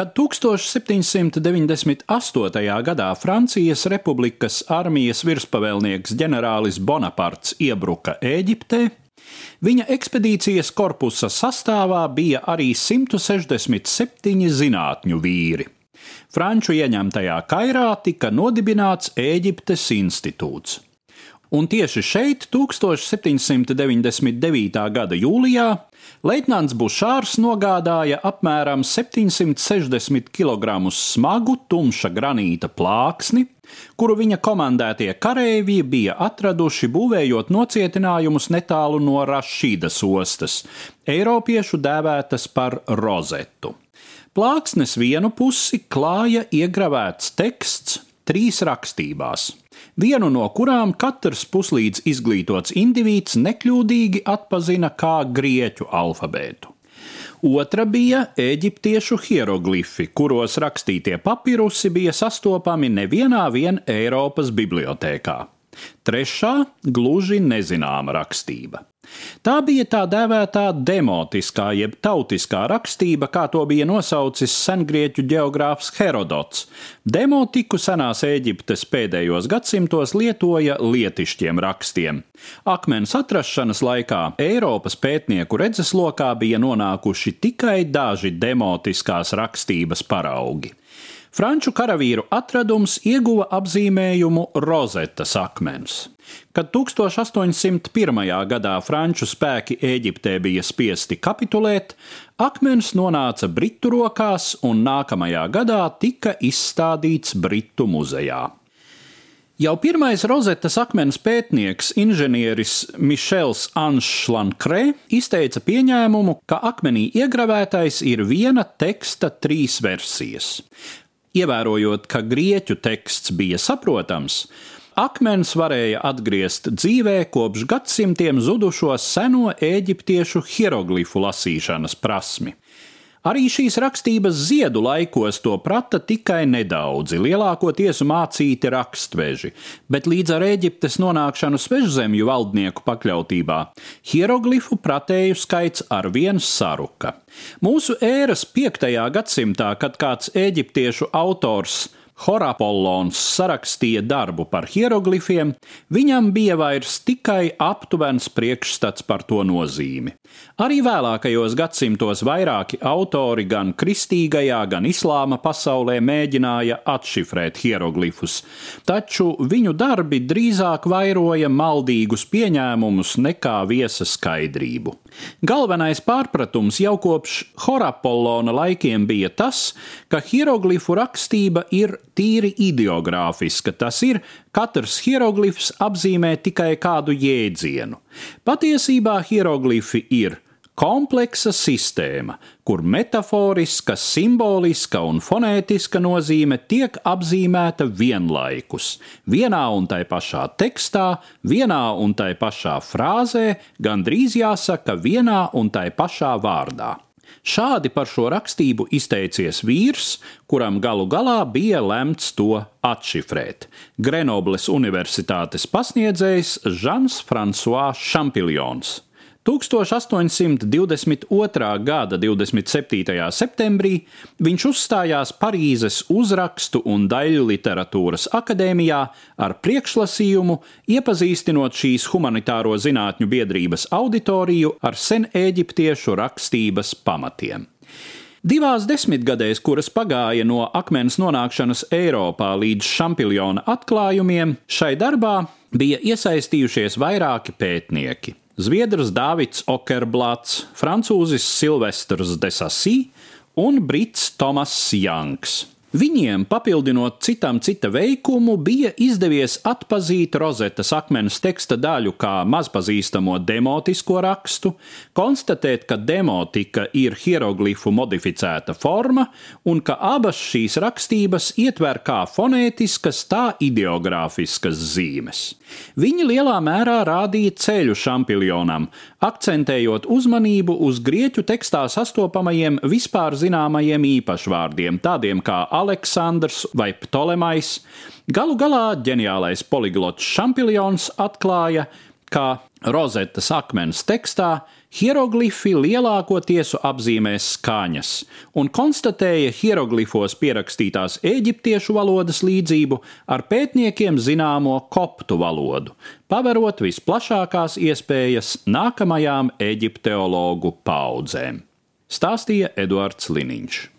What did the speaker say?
Kad 1798. gadā Francijas Republikas armijas virspavēlnieks ģenerālis Bonaparts iebruka Eģiptē, viņa ekspedīcijas korpusa sastāvā bija arī 167 zinātņu vīri. Franču ieņemtajā Kairā tika nodibināts Eģiptes institūts. Un tieši šeit, 1799. gada jūlijā, Leitnants Bušārs nogādāja apmēram 760 kg smagu tumša granīta plāksni, kuru viņa komandētie kareivji bija atraduši būvējot nocietinājumus netālu no Rašīdas ostas, Eiropiešu dēvētas par rozetu. Plāksnes vienu pusi klāja iegravēts teksts trīs rakstībās vienu no kurām katrs puslīdz izglītots indivīds nekļūdīgi atpazina kā grieķu alfabētu. Otra bija eģiptiešu hieroglifi, kuros rakstītie papirusi bija sastopami nevienā vien Eiropas bibliotēkā. Trešā - gluži nezināma rakstība. Tā bija tā dēvētā demotiskā, jeb tautiskā rakstība, kā to bija nosaucis sengrieķu geogrāfs Herodots. Demotiku senās Eģiptes pēdējos gadsimtos lietoja lietišķiem rakstiem. Akmens atrašanas laikā Eiropas pētnieku redzeslokā bija nonākuši tikai daži demotiskās rakstības paraugi. Franču karavīru atradums ieguva apzīmējumu rozetas akmens. Kad 1801. gadā franču spēki Eģiptē bija spiesti kapitulēt, akmens nonāca Britu rokās un nākamajā gadā tika izstādīts Britu muzejā. Jau pirmais rozetas akmens pētnieks, inženieris Mišels Anšs Lankrē, izteica pieņēmumu, ka akmenī iegravētais ir viena teksta trīs versijas. Ievērojot, ka grieķu teksts bija saprotams, akmens varēja atgriezt dzīvē kopš gadsimtiem zudušo seno eģiptiešu hieroglifu lasīšanas prasmi. Arī šīs rakstības ziedu laikos to prata tikai nedaudzi, lielākoties mācīti rakstveži, bet līdz ar Eģiptes nonākšanu svežzemju valdnieku pakļautībā hieroglifu pratēju skaits ar vienu saruka. Mūsu ēras 5. gadsimtā, kad kāds eģiptiešu autors Horapollons sarakstīja darbu par hieroglifiem, viņam bija vairs tikai aptuvens priekšstats par to nozīmi. Arī vēlākajos gadsimtos vairāki autori gan kristīgajā, gan islāma pasaulē mēģināja atšifrēt hieroglifus, taču viņu darbi drīzāk vairoja maldīgus pieņēmumus nekā viesa skaidrību. Galvenais pārpratums jau kopš Horapollona laikiem bija tas, ka hieroglifu rakstība ir tīri ideogrāfiska. Tas ir, katrs hieroglifs apzīmē tikai kādu jēdzienu. Patiesībā hieroglifi ir kompleksa sistēma, kur metaforiska, simboliska un fonētiska nozīme tiek apzīmēta vienlaikus, vienā un tai pašā tekstā, vienā un tai pašā frāzē, gandrīz jāsaka vienā un tai pašā vārdā. Šādi par šo rakstību izteicies vīrs, kuram galu galā bija lemts to atšifrēt - Grenobles Universitātes pasniedzējs Žans Fransuā Šampiljons. 1822. gada 27. septembrī viņš uzstājās Parīzes uzrakstu un daļu literatūras akadēmijā ar priekšlasījumu, iepazīstinot šīs humanitāro zinātņu biedrības auditoriju ar seneģiptiešu rakstības pamatiem. Divās desmitgadēs, kuras pagāja no akmens nonākšanas Eiropā līdz šampiljona atklājumiem, šai darbā bija iesaistījušies vairāki pētnieki. Zviedrs Dāvids Okerblāts, francūzis Silvestrs Desasī un brits Tomas Janks. Viņiem, papildinot citam cita veikumu, bija izdevies atpazīt rozetas akmens teksta daļu kā mazpazīstamo demotisko rakstu, konstatēt, ka demotika ir hieroglifu modificēta forma un ka abas šīs rakstības ietver kā fonētiskas, tā ideogrāfiskas zīmes. Viņi lielā mērā rādīja ceļu šampiljonam, akcentējot uzmanību uz grieķu tekstā sastopamajiem vispār zināmajiem īpašvārdiem, tādiem kā Aleksandrs vai Ptolemais. Galu galā ģeniālais poliglots Šampiljons atklāja, ka rozetes akmens tekstā Hieroglifi lielākoties apzīmē skaņas un konstatēja hieroglifos pierakstītās eģiptiešu valodas līdzību ar pētniekiem zināmo koptu valodu, paverot visplašākās iespējas nākamajām eģipteologu paudzēm. Stāstīja Eduards Liniņš.